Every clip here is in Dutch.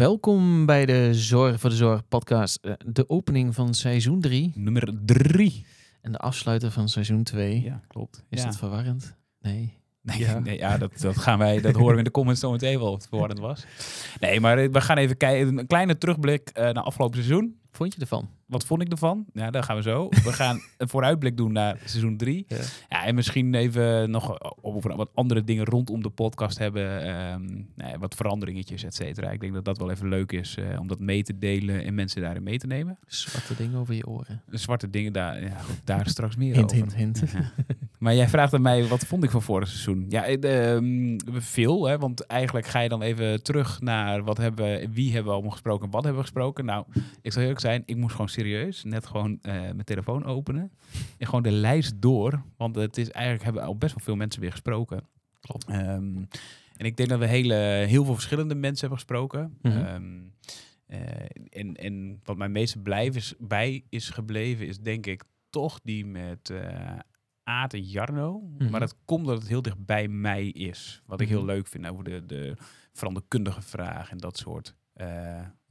Welkom bij de Zorg voor de Zorg podcast. Eh, De opening van seizoen 3 Nummer drie. en de afsluiter van seizoen 2. Ja, klopt. Is ja. dat verwarrend? Nee. Nee, Ja. nee, ja, dat, dat gaan wij, dat horen we in de comments zo meteen wel of het verwarrend was. Nee, maar eh, we gaan even kijken, een kleine terugblik eh, naar afgelopen seizoen. Vond je ervan? Wat vond ik ervan? Ja, daar gaan we zo. We gaan een vooruitblik doen naar seizoen 3. Ja. Ja, en misschien even nog over wat andere dingen rondom de podcast hebben. ehm, nou ja, wat veranderingetjes, et cetera. Ik denk dat dat wel even leuk is eh, om dat mee te delen en mensen daarin mee te nemen. Zwarte dingen over je oren. Zwarte dingen, daar, ja, goed, daar straks meer Hint, over. hint, hint. Maar jij vraagt aan mij, wat vond ik van vorig seizoen? Ja, eh, ehm, veel, hè, want eigenlijk ga je dan even terug naar wat hebben we, wie hebben we allemaal gesproken, wat hebben we gesproken. Nou, ik zal eerlijk zijn, ik moest gewoon serieus net gewoon eh, mijn telefoon openen en gewoon de lijst door, want het is eigenlijk hebben al best wel veel mensen weer gesproken. Klopt. Ehm, en ik denk dat we hele, heel veel verschillende mensen hebben gesproken. Mhm. Ehm, eh, en, en wat mij meest blijven is, bij is gebleven, is denk ik toch die met eh Aad en Jarno. Mhm. Maar dat komt dat het heel dicht bij mij is. Wat ik heel Mhm. leuk vind over de, de veranderkundige vraag en dat soort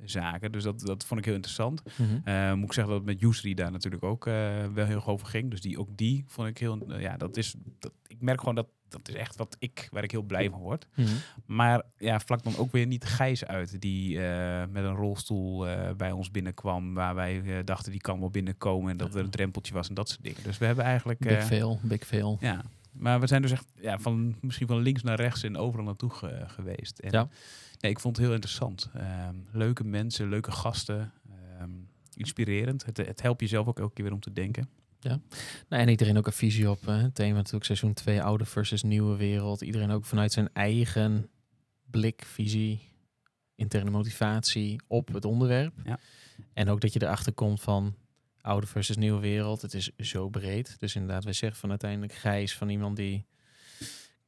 zaken. Dus dat, dat vond ik heel interessant. Eh, moet ik zeggen dat het met Yusri daar natuurlijk ook eh, wel heel over ging. Dus die, ook die vond ik heel... eh, ja, dat is... Dat, ik merk gewoon dat dat is echt wat ik, waar ik heel blij van word. Mhm. Maar ja, vlak dan ook weer niet Gijs uit, die eh, met een rolstoel eh, bij ons binnenkwam, waar wij eh, dachten die kan wel binnenkomen en dat er een drempeltje was en dat soort dingen. Dus we hebben eigenlijk... Big eh, fail, big fail. ja, maar we zijn dus echt ja, van, misschien van links naar rechts en overal naartoe ge- geweest. En, Ja. Nee, ik vond het heel interessant. Ehm, leuke mensen, leuke gasten, ehm, inspirerend. Het, het helpt jezelf ook elke keer weer om te denken. Nou, en iedereen ook een visie op. hè. Het thema natuurlijk seizoen 2, oude versus nieuwe wereld. Iedereen ook vanuit zijn eigen blik, visie, interne motivatie op het onderwerp. Ja. En ook dat je erachter komt van oude versus nieuwe wereld. Het is zo breed. Dus inderdaad, wij zeggen van uiteindelijk Gijs van iemand die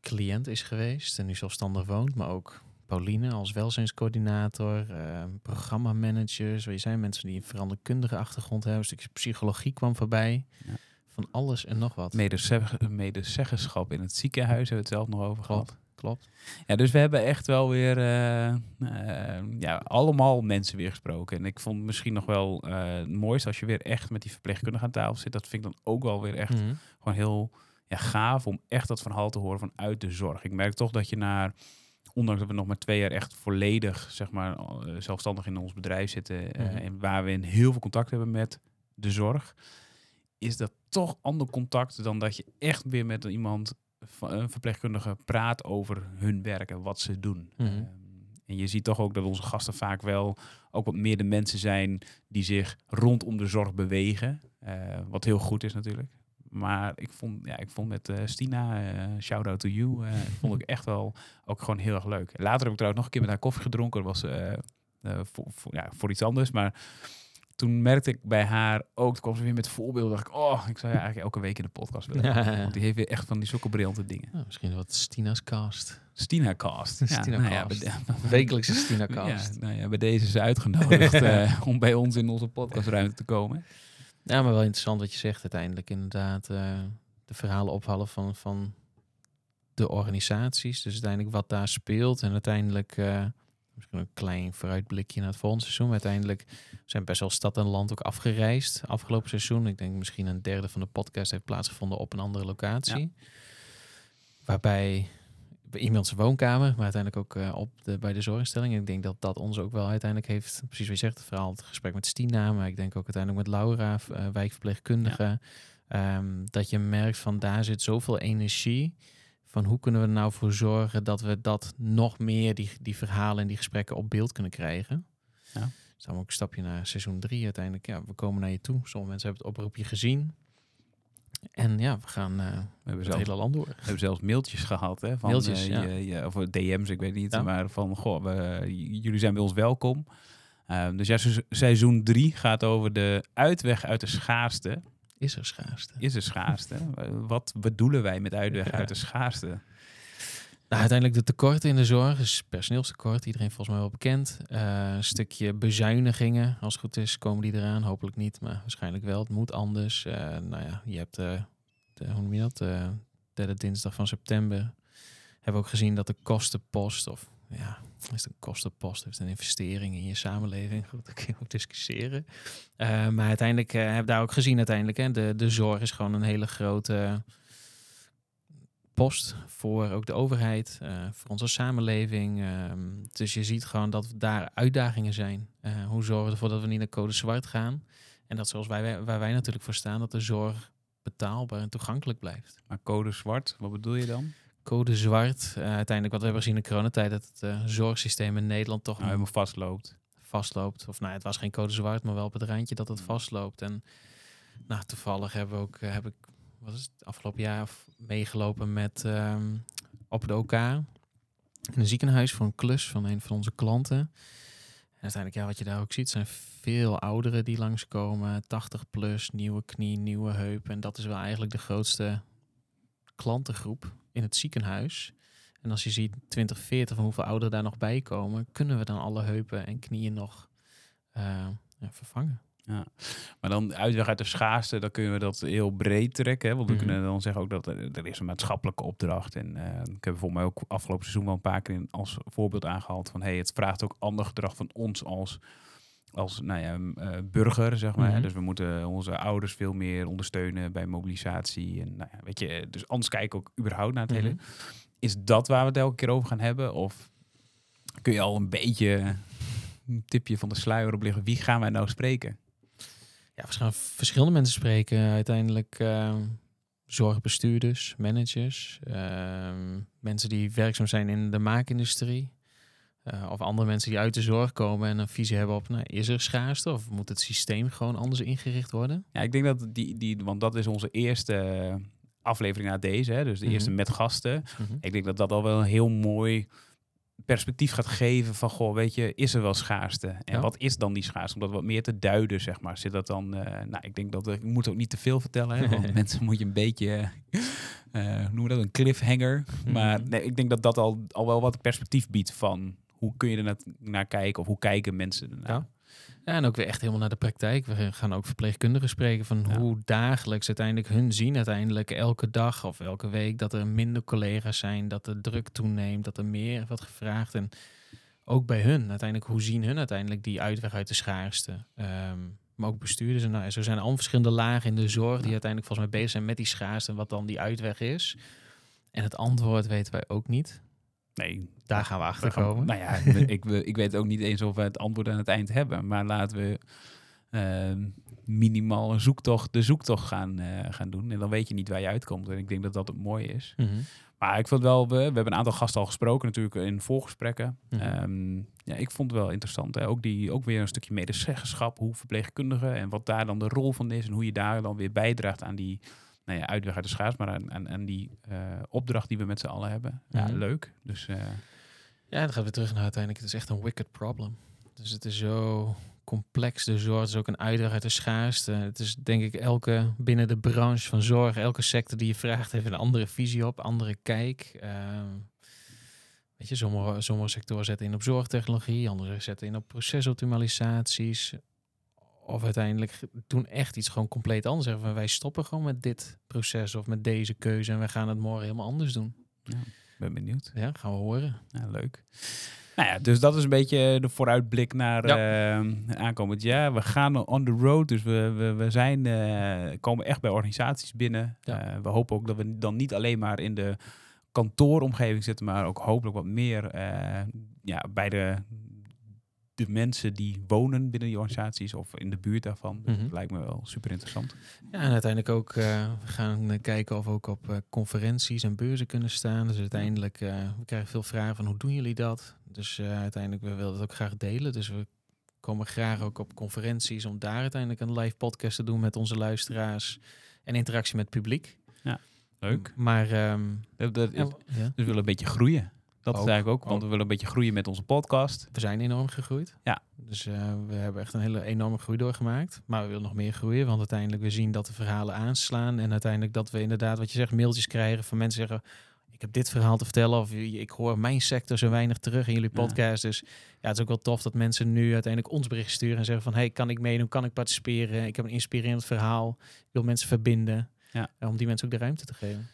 cliënt is geweest en nu zelfstandig woont, maar ook Pauline als welzijnscoördinator, eh, programmamanagers. Er zijn mensen die een veranderkundige achtergrond hebben. Een stukje psychologie kwam voorbij. Ja. Van alles en nog wat. Medezeg- Medezeggenschap in het ziekenhuis hebben we het zelf nog over gehad. Klopt. Ja, dus we hebben echt wel weer eh, eh, ja, allemaal mensen weer gesproken. En ik vond misschien nog wel eh, het mooiste als je weer echt met die verpleegkundige aan tafel zit. Dat vind ik dan ook wel weer echt Mhm. gewoon heel ja, gaaf om echt dat verhaal te horen vanuit de zorg. Ik merk toch dat je naar, ondanks dat we nog maar twee jaar echt volledig zeg maar, zelfstandig in ons bedrijf zitten Mhm. en waar we in heel veel contact hebben met de zorg, is dat toch ander contact dan dat je echt weer met iemand, verpleegkundige, praat over hun werk en wat ze doen. Mhm. Ehm, en je ziet toch ook dat onze gasten vaak wel ook wat meer de mensen zijn die zich rondom de zorg bewegen. eh, wat heel goed is natuurlijk. Maar ik vond, ja, ik vond met eh, Stina, eh shout out to you, vond ik echt wel ook gewoon heel erg leuk. Later heb ik trouwens nog een keer met haar koffie gedronken. Dat was voor, voor, ja, voor iets anders. Maar toen merkte ik bij haar ook, toen kwam ze weer met voorbeelden. dacht ik, oh, ik zou je eigenlijk elke week in de podcast willen. Want die heeft weer echt van die zulke briljante dingen. Nou, misschien wat Stina's cast. Stina Cast. Stina nou Cast. de- Wekelijkse Stina cast. Nou ja, bij deze is ze uitgenodigd eh, om bij ons in onze podcastruimte te komen. Ja, maar wel interessant wat je zegt uiteindelijk. Inderdaad, eh, de verhalen ophalen van, van de organisaties. Dus uiteindelijk wat daar speelt. En uiteindelijk, eh, misschien een klein vooruitblikje naar het volgende seizoen. Uiteindelijk zijn best wel stad en land ook afgereisd afgelopen seizoen. Ik denk misschien een derde van de podcast heeft plaatsgevonden op een andere locatie. Waarbij bij iemands woonkamer, maar uiteindelijk ook eh, op de, bij de zorginstelling. En ik denk dat dat ons ook wel uiteindelijk heeft, precies wat je zegt, het verhaal, het gesprek met Stina, maar ik denk ook uiteindelijk met Laura, eh, wijkverpleegkundige, ehm, dat je merkt van daar zit zoveel energie. Van hoe kunnen we er nou voor zorgen dat we dat nog meer, die, die verhalen en die gesprekken op beeld kunnen krijgen. Ja. Dus dan ook een stapje naar seizoen drie uiteindelijk. Ja, we komen naar je toe. Sommige mensen hebben het oproepje gezien. En ja, we gaan eh We hebben het zelfs, hele land door. we hebben zelfs mailtjes gehad. Hè, van, Mailtjes, eh, ja. je- je- of DM's, ik weet niet. Ja. Maar van, goh, we, jullie zijn bij ons welkom. Ehm, dus ja, se- seizoen 3 gaat over de uitweg uit de schaarste. Is er schaarste? Is er schaarste? Wat bedoelen wij met uitweg uit de schaarste? Nou, uiteindelijk de tekorten in de zorg is personeelstekort. Iedereen volgens mij wel bekend. Eh, een stukje bezuinigingen, als het goed is, komen die eraan. Hopelijk niet, maar waarschijnlijk wel. Het moet anders. Eh, nou ja, je hebt, eh, de, hoe noem je dat, de derde dinsdag van september. Hebben we ook gezien dat de kostenpost, of ja, is een kostenpost, heeft een investering in je samenleving. Goed, dat kun je ook discussiëren. Uh, maar uiteindelijk uh, heb daar ook gezien uiteindelijk, hè, de, de zorg is gewoon een hele grote post voor ook de overheid, uh, voor onze samenleving. Um, dus je ziet gewoon dat daar uitdagingen zijn. hoe zorgen we ervoor dat we niet naar code zwart gaan? En dat zoals wij, waar wij natuurlijk voor staan, dat de zorg betaalbaar en toegankelijk blijft. Maar code zwart, wat bedoel je dan? Code zwart. Uh, uiteindelijk wat we hebben gezien in de coronatijd, dat het uh, zorgsysteem in Nederland toch nou, helemaal vastloopt. Vastloopt. Of nou, het was geen code zwart, maar wel op het randje dat het Hmm. vastloopt. En nou, toevallig hebben we ook, uh, heb ik, wat is het, afgelopen jaar meegelopen met um, op de OK. In een ziekenhuis voor een klus van een van onze klanten. En uiteindelijk, ja, wat je daar ook ziet, zijn veel ouderen die langskomen. 80 plus, nieuwe knie, nieuwe heup. En dat is wel eigenlijk de grootste klantengroep in het ziekenhuis. En als je ziet 20, 40 van hoeveel ouderen daar nog bij komen, kunnen we dan alle heupen en knieën nog uh, ja, vervangen. Ja, maar dan uitweg uit de schaarste, dan kunnen we dat heel breed trekken. Hè? Want we mm -hmm. kunnen dan zeggen ook dat er is een maatschappelijke opdracht. En uh, ik heb volgens mij ook afgelopen seizoen wel een paar keer als voorbeeld aangehaald van hey, het vraagt ook ander gedrag van ons als, als nou ja, uh, burger, zeg maar. Mm -hmm. Dus we moeten onze ouders veel meer ondersteunen bij mobilisatie. En nou ja, weet je, dus anders kijken ook überhaupt naar het mm -hmm. hele. Is dat waar we het elke keer over gaan hebben? Of kun je al een beetje een tipje van de sluier op liggen? Wie gaan wij nou spreken? Ja, we gaan verschillende mensen spreken. Uiteindelijk uh, zorgbestuurders, managers, uh, mensen die werkzaam zijn in de maakindustrie. Uh, of andere mensen die uit de zorg komen en een visie hebben op, nou, is er schaarste of moet het systeem gewoon anders ingericht worden? Ja, ik denk dat die, die want dat is onze eerste aflevering na deze, hè, dus de eerste mm -hmm. met gasten. Mm -hmm. Ik denk dat dat al wel een heel mooi perspectief gaat geven van, goh, weet je, is er wel schaarste? En ja. wat is dan die schaarste? Om dat wat meer te duiden, zeg maar. Zit dat dan, uh, nou, ik denk dat, ik moet ook niet te veel vertellen, hè, want mensen moet je een beetje, uh, noem dat, een cliffhanger. Mm -hmm. Maar nee, ik denk dat dat al, al wel wat perspectief biedt van, hoe kun je er naar, kijken of hoe kijken mensen ernaar? Ja. Ja, en ook weer echt helemaal naar de praktijk. We gaan ook verpleegkundigen spreken van ja. hoe dagelijks uiteindelijk hun zien uiteindelijk elke dag of elke week dat er minder collega's zijn, dat de druk toeneemt, dat er meer wordt gevraagd. En ook bij hun uiteindelijk, hoe zien hun uiteindelijk die uitweg uit de schaarste? Um, maar ook bestuurders. En nou, zo zijn er al verschillende lagen in de zorg die ja. uiteindelijk volgens mij bezig zijn met die schaarste en wat dan die uitweg is. En het antwoord weten wij ook niet. Nee, daar gaan we achter komen. Nou ja, ik, ik weet ook niet eens of we het antwoord aan het eind hebben. Maar laten we uh, minimaal een zoektocht, de zoektocht gaan, uh, gaan doen. En dan weet je niet waar je uitkomt. En ik denk dat dat het mooie is. Mm -hmm. Maar ik vond wel, we, we hebben een aantal gasten al gesproken natuurlijk in voorgesprekken. Mm -hmm. um, ja, ik vond het wel interessant. Hè? Ook, die, ook weer een stukje medezeggenschap, hoe verpleegkundigen en wat daar dan de rol van is. En hoe je daar dan weer bijdraagt aan die nou ja, uitweg uit de schaars, maar aan, aan, aan die uh, opdracht die we met z'n allen hebben. Ja, -hmm. leuk. Dus, uh, ja, dan gaan we terug naar uiteindelijk. Het is echt een wicked problem. Dus het is zo complex, de zorg. Het is ook een uitweg uit de schaarste. Het is denk ik elke binnen de branche van zorg, elke sector die je vraagt, heeft een andere visie op, andere kijk. Uh, weet je, sommige, sommige sectoren zetten in op zorgtechnologie, andere zetten in op procesoptimalisaties of uiteindelijk doen echt iets gewoon compleet anders. Zeggen van wij stoppen gewoon met dit proces of met deze keuze en we gaan het morgen helemaal anders doen. Ja, ben benieuwd. Ja, gaan we horen. Ja, leuk. Nou ja, dus dat is een beetje de vooruitblik naar ja. uh, aankomend jaar. We gaan on the road, dus we, we, we zijn, uh, komen echt bij organisaties binnen. Ja. Uh, we hopen ook dat we dan niet alleen maar in de kantooromgeving zitten, maar ook hopelijk wat meer ja, bij de de mensen die wonen binnen die organisaties of in de buurt daarvan. Dus mm -hmm. Dat lijkt me wel super interessant. Ja, en uiteindelijk ook uh, we gaan uh, kijken of we ook op uh, conferenties en beurzen kunnen staan. Dus uiteindelijk, we krijgen veel vragen van hoe doen jullie dat? Dus uiteindelijk, we willen het ook graag delen. Dus we komen graag ook op conferenties om daar uiteindelijk een live podcast te doen met onze luisteraars en interactie met het publiek. Ja, leuk. Maar um, dat, dat, ja, we willen een beetje groeien. Dat ook, is eigenlijk ook, want ook. we willen een beetje groeien met onze podcast. We zijn enorm gegroeid. Ja. Dus uh, we hebben echt een hele enorme groei doorgemaakt. Maar we willen nog meer groeien, want uiteindelijk we zien dat de verhalen aanslaan. En uiteindelijk dat we inderdaad, wat je zegt, mailtjes krijgen van mensen zeggen... ik heb dit verhaal te vertellen of ik hoor mijn sector zo weinig terug in jullie podcast. Ja. Dus ja, het is ook wel tof dat mensen nu uiteindelijk ons bericht sturen en zeggen van... hey, kan ik meedoen, kan ik participeren? Ik heb een inspirerend verhaal. Ik wil mensen verbinden. Ja. Om die mensen ook de ruimte te geven.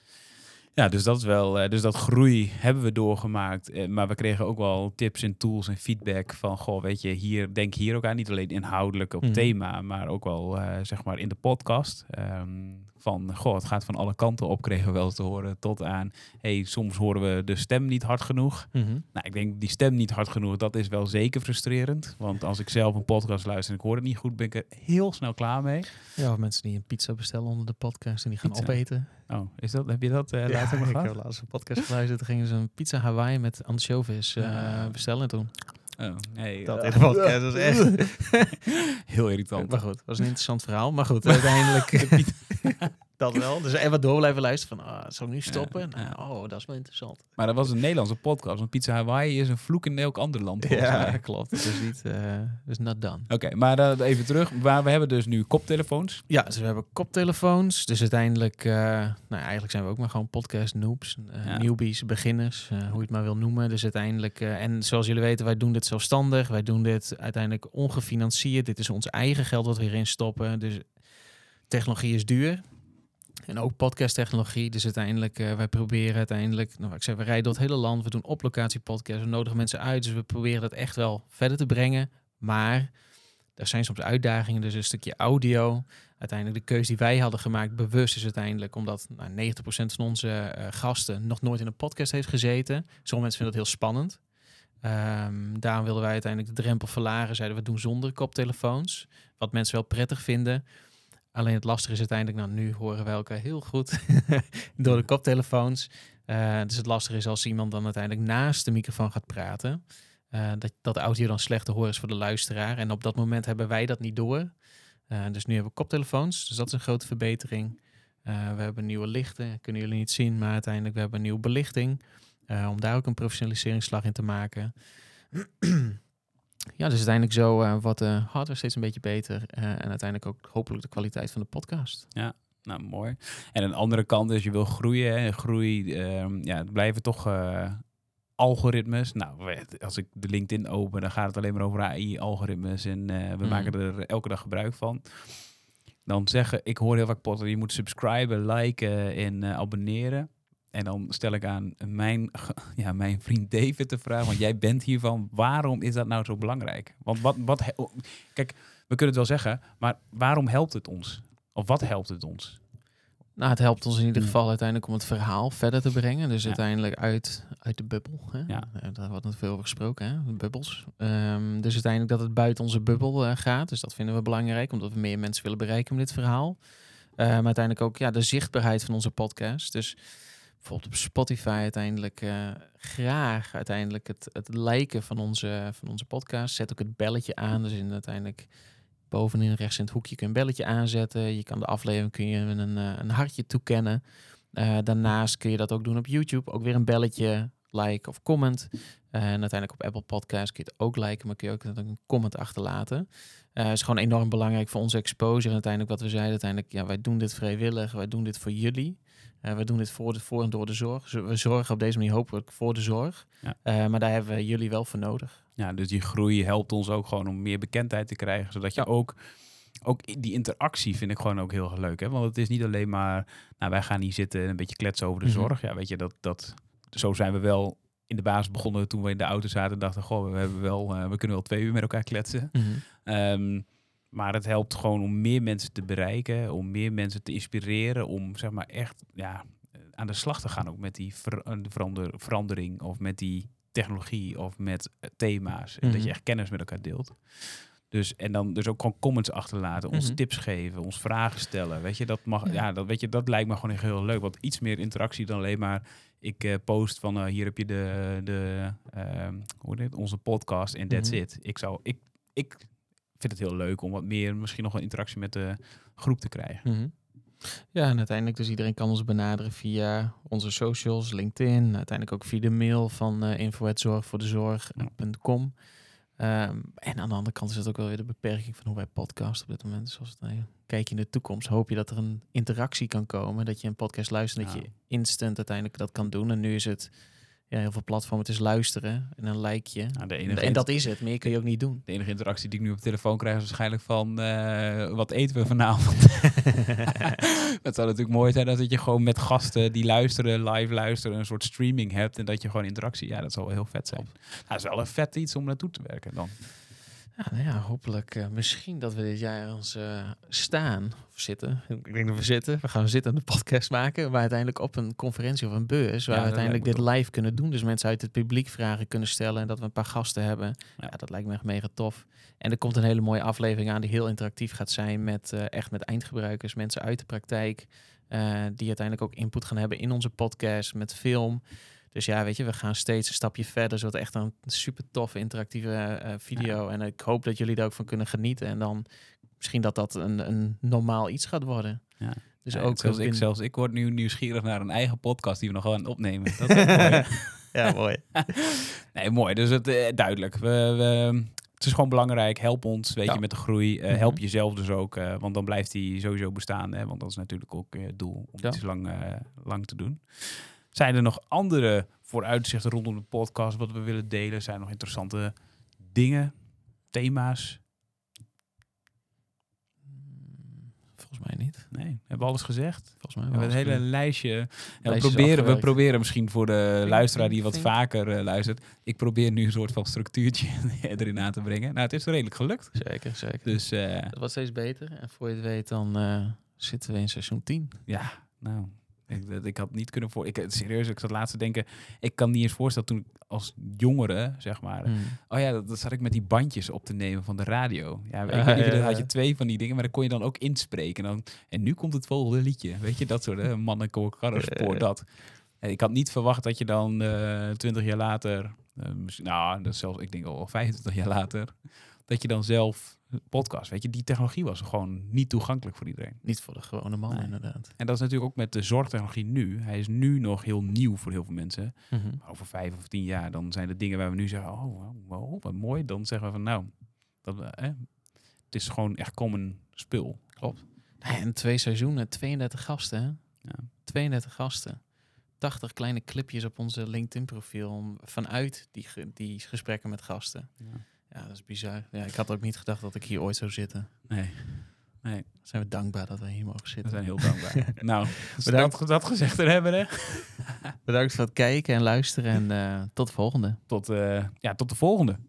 Ja, dus dat is wel, eh, dus dat groei hebben we doorgemaakt. Eh, maar we kregen ook wel tips en tools en feedback van, goh, weet je, hier denk hier ook aan, niet alleen inhoudelijk op Mhm. thema, maar ook wel, eh, zeg maar, in de podcast. Ehm, van, goh, het gaat van alle kanten op, kregen we wel te horen, tot aan, hey, soms horen we de stem niet hard genoeg. Mhm. Nou, ik denk die stem niet hard genoeg, dat is wel zeker frustrerend. Want als ik zelf een podcast luister en ik hoor het niet goed, ben ik er heel snel klaar mee. Ja, of mensen die een pizza bestellen onder de podcast en die gaan Pizza. opeten. Oh, is dat, heb je dat eh ja, laatst ook nog ik heb laatst een podcast geluisterd. Toen gingen ze een pizza Hawaii met ansjovis eh, Ja. bestellen toen. Oh, nee. Dat eh, in de podcast was echt... Heel irritant. Maar goed, was een interessant verhaal. Maar goed, uiteindelijk... dat wel. Dus even door blijven luisteren van, ah, zal ik nu stoppen? Ja, Nou, ja. Oh, dat is wel interessant. Maar dat was een Nederlandse podcast. Want Pizza Hawaii is een vloek in elk ander land. mij. klopt. Het is niet... is not done. Oké, maar eh, even terug. Maar we hebben dus nu koptelefoons. Ja, dus we hebben koptelefoons. Dus uiteindelijk, eh, nou eigenlijk zijn we ook maar gewoon podcast noobs, Ja. newbies, beginners, hoe je het maar wil noemen. Dus uiteindelijk, en zoals jullie weten, wij doen dit zelfstandig. Wij doen dit uiteindelijk ongefinancierd. Dit is ons eigen geld wat we hierin stoppen. Dus technologie is duur. En ook podcasttechnologie. Dus uiteindelijk, eh, wij proberen uiteindelijk, nou, ik zeg, we rijden door het hele land. We doen op locatie podcasts. We nodigen mensen uit. Dus we proberen dat echt wel verder te brengen. Maar er zijn soms uitdagingen. Dus een stukje audio. Uiteindelijk de keuze die wij hadden gemaakt, bewust is uiteindelijk omdat nou, 90% van onze eh, gasten nog nooit in een podcast heeft gezeten. Sommige mensen vinden dat heel spannend. Ehm, daarom wilden wij uiteindelijk de drempel verlagen. Zeiden we doen zonder koptelefoons. Wat mensen wel prettig vinden. Alleen het lastige is uiteindelijk, nou nu horen wij elkaar heel goed door de koptelefoons. Eh, dus het lastige is als iemand dan uiteindelijk naast de microfoon gaat praten. eh, dat, dat de audio dan slecht te horen is voor de luisteraar. En op dat moment hebben wij dat niet door. Eh, dus nu hebben we koptelefoons, dus dat is een grote verbetering. We hebben nieuwe lichten, kunnen jullie niet zien, maar uiteindelijk we hebben een nieuwe belichting. om daar ook een professionaliseringsslag in te maken. ja, dus uiteindelijk zo eh, wordt de hardware steeds een beetje beter. eh, en uiteindelijk ook hopelijk de kwaliteit van de podcast. Nou, mooi. En een andere kant is, je wil groeien. Hè. Groei, ehm, ja, het blijven toch eh, algoritmes. Nou, als ik de LinkedIn open, dan gaat het alleen maar over AI-algoritmes. En eh, we Mhm. maken er elke dag gebruik van. Dan zeggen, ik hoor heel vaak potten, je moet subscriben, liken en eh, abonneren. En dan stel ik aan mijn, ja, mijn vriend David te vragen, want jij bent hiervan, waarom is dat nou zo belangrijk? Want wat, wat, kijk, we kunnen het wel zeggen, maar waarom helpt het ons? Of wat helpt het ons? Nou, het helpt ons in ieder geval uiteindelijk om het verhaal verder te brengen. Dus Ja. uiteindelijk uit, uit de bubbel. Hè? Ja. Eh, Daar wordt nog veel over gesproken, hè? de bubbels. Ehm, dus uiteindelijk dat het buiten onze bubbel eh, gaat. Dus dat vinden we belangrijk, omdat we meer mensen willen bereiken met dit verhaal. Maar uiteindelijk ook ja, de zichtbaarheid van onze podcast. Dus bijvoorbeeld op Spotify uiteindelijk eh, graag uiteindelijk het, het liken van onze, van onze podcast. Zet ook het belletje aan. Dus in uiteindelijk bovenin rechts in het hoekje kun je een belletje aanzetten. Je kan de aflevering kun je een, eh, een hartje toekennen. Eh, daarnaast kun je dat ook doen op YouTube. Ook weer een belletje, like of comment. En uiteindelijk op Apple Podcasts kun je het ook liken, maar kun je ook een comment achterlaten. Eh is gewoon enorm belangrijk voor onze exposure. En uiteindelijk wat we zeiden, uiteindelijk, ja, wij doen dit vrijwillig, wij doen dit voor jullie. Eh wij doen dit voor, de, voor en door de zorg. Zo- We zorgen op deze manier hopelijk voor de zorg. Ja. Eh, maar daar hebben we jullie wel voor nodig. Ja, dus die groei helpt ons ook gewoon om meer bekendheid te krijgen. Zodat je Ja. ook, ook die interactie vind ik gewoon ook heel leuk. Hè? Want het is niet alleen maar, nou wij gaan hier zitten en een beetje kletsen over de Mhm. zorg. Ja, weet je, dat, dat, zo zijn we wel in de basis begonnen toen we in de auto zaten en dachten, goh, we, hebben wel, eh, we kunnen wel twee uur met elkaar kletsen. Ehm, maar het helpt gewoon om meer mensen te bereiken, om meer mensen te inspireren, om zeg maar echt ja, aan de slag te gaan ook met die ver- eh, de verander, verandering of met die technologie of met eh, thema's. En dat Mhm. je echt kennis met elkaar deelt. Dus, en dan dus ook gewoon comments achterlaten, ons Mhm. tips geven, ons vragen stellen. Weet je, dat mag, Ja. ja, dat, weet je, dat lijkt me gewoon echt heel leuk. Want iets meer interactie dan alleen maar ik eh, post van eh, hier heb je de, de ehm, hoe heet het, onze podcast en that's Mhm. it. Ik zou, ik, ik vind het heel leuk om wat meer, misschien nog een interactie met de groep te krijgen. Mhm. Ja, en uiteindelijk dus iedereen kan ons benaderen via onze socials, LinkedIn, uiteindelijk ook via de mail van uh, info@zorgvoordezorg.com. Um, en aan de andere kant is het ook wel weer de beperking van hoe wij podcasten op dit moment. Dus als het, kijk je in de toekomst, hoop je dat er een interactie kan komen. Dat je een podcast luistert, dat je instant uiteindelijk dat kan doen. En nu is het ja, heel veel platformen. Het is luisteren en een likeje. Nou, de enige En dat is het. Meer kun je ook niet doen. De enige interactie die ik nu op de telefoon krijg is waarschijnlijk van eh, wat eten we vanavond. Het zou natuurlijk mooi zijn dat je gewoon met gasten die luisteren, live luisteren, een soort streaming hebt en dat je gewoon interactie. Ja, dat zou wel heel vet zijn. Nou, dat is wel een vet iets om naartoe te werken dan. Ja, nou ja, hopelijk. eh, misschien dat we dit jaar ons eh, staan of zitten. Ik denk dat we zitten. We gaan zitten en de podcast maken. Maar uiteindelijk op een conferentie of een beurs. Waar Ja, we uiteindelijk dit live kunnen doen. Dus mensen uit het publiek vragen kunnen stellen. En dat we een paar gasten hebben. Ja, Ja. dat lijkt me echt mega tof. En er komt een hele mooie aflevering aan die heel interactief gaat zijn. Met eh, echt met eindgebruikers, mensen uit de praktijk. die uiteindelijk ook input gaan hebben in onze podcast met film. Dus ja, weet je, we gaan steeds een stapje verder. Zodat echt een super toffe interactieve eh, video. En ik hoop dat jullie er ook van kunnen genieten. En dan misschien dat dat een, een normaal iets gaat worden. Ja. Dus Ja, ook zelfs, ik, zelfs ik word nu nieuwsgierig naar een eigen podcast die we nog gaan opnemen. Dat is ook mooi. ja, mooi. Nee, mooi. Dus het, eh, duidelijk. We, we, het is gewoon belangrijk. Help ons, weet Ja. je, met de groei. Eh, Mhm. Help jezelf dus ook, eh, want dan blijft die sowieso bestaan. Hè? Want dat is natuurlijk ook eh, het doel om Ja. iets lang, eh, lang te doen. Zijn er nog andere vooruitzichten rondom de podcast wat we willen delen? Zijn er nog interessante dingen, thema's? Volgens mij niet. Nee, hebben we alles gezegd? Volgens mij We hebben een hele lijstje. Ja, we, proberen, we proberen misschien voor de Think, luisteraar die wat think. vaker eh, luistert. Ik probeer nu een soort van structuurtje erin aan te brengen. Nou, het is redelijk gelukt. Zeker, zeker. Dus eh, Het wordt steeds beter. En voor je het weet, dan eh, zitten we in seizoen 10. ja, nou, ik, dat- ik had niet kunnen voor. Ik, serieus, ik zat laatst te denken. Ik kan niet eens voorstellen toen ik als jongere, zeg maar. Hmm. Oh ja, dat, dat zat ik met die bandjes op te nemen van de radio. Ja, ik Ah, weet niet, had je twee van die dingen, maar dan kon je dan ook inspreken. En, dan, en nu komt het volgende liedje. Weet je, dat soort uh, mannenkoorkarrenspoor, Ja. dat. En ik had niet verwacht dat je dan eh, twintig jaar later, eh, misschien, nou, dat zelfs, ik denk al 25 jaar later, dat je dan zelf podcast, weet je, die technologie was gewoon niet toegankelijk voor iedereen. Niet voor de gewone man, Nee. inderdaad. En dat is natuurlijk ook met de zorgtechnologie nu. Hij is nu nog heel nieuw voor heel veel mensen. Maar over vijf of tien jaar, dan zijn de dingen waar we nu zeggen, oh, wow, wat mooi. Dan zeggen we van, nou, dat, eh, het is gewoon echt common spul. Klopt. Nee, en twee seizoenen, 32 gasten. Hè? Ja. 32 gasten. 80 kleine clipjes op onze LinkedIn-profiel vanuit die, die gesprekken met gasten. Ja. Ja, dat is bizar. Ja, ik had ook niet gedacht dat ik hier ooit zou zitten. Nee, Zijn we dankbaar dat we hier mogen we zitten. zijn heel dankbaar. nou, we Bedankt. dat, dat gezegd hebben, hè? Bedankt voor het kijken en luisteren en eh, tot de volgende. Tot, eh, ja, tot de volgende.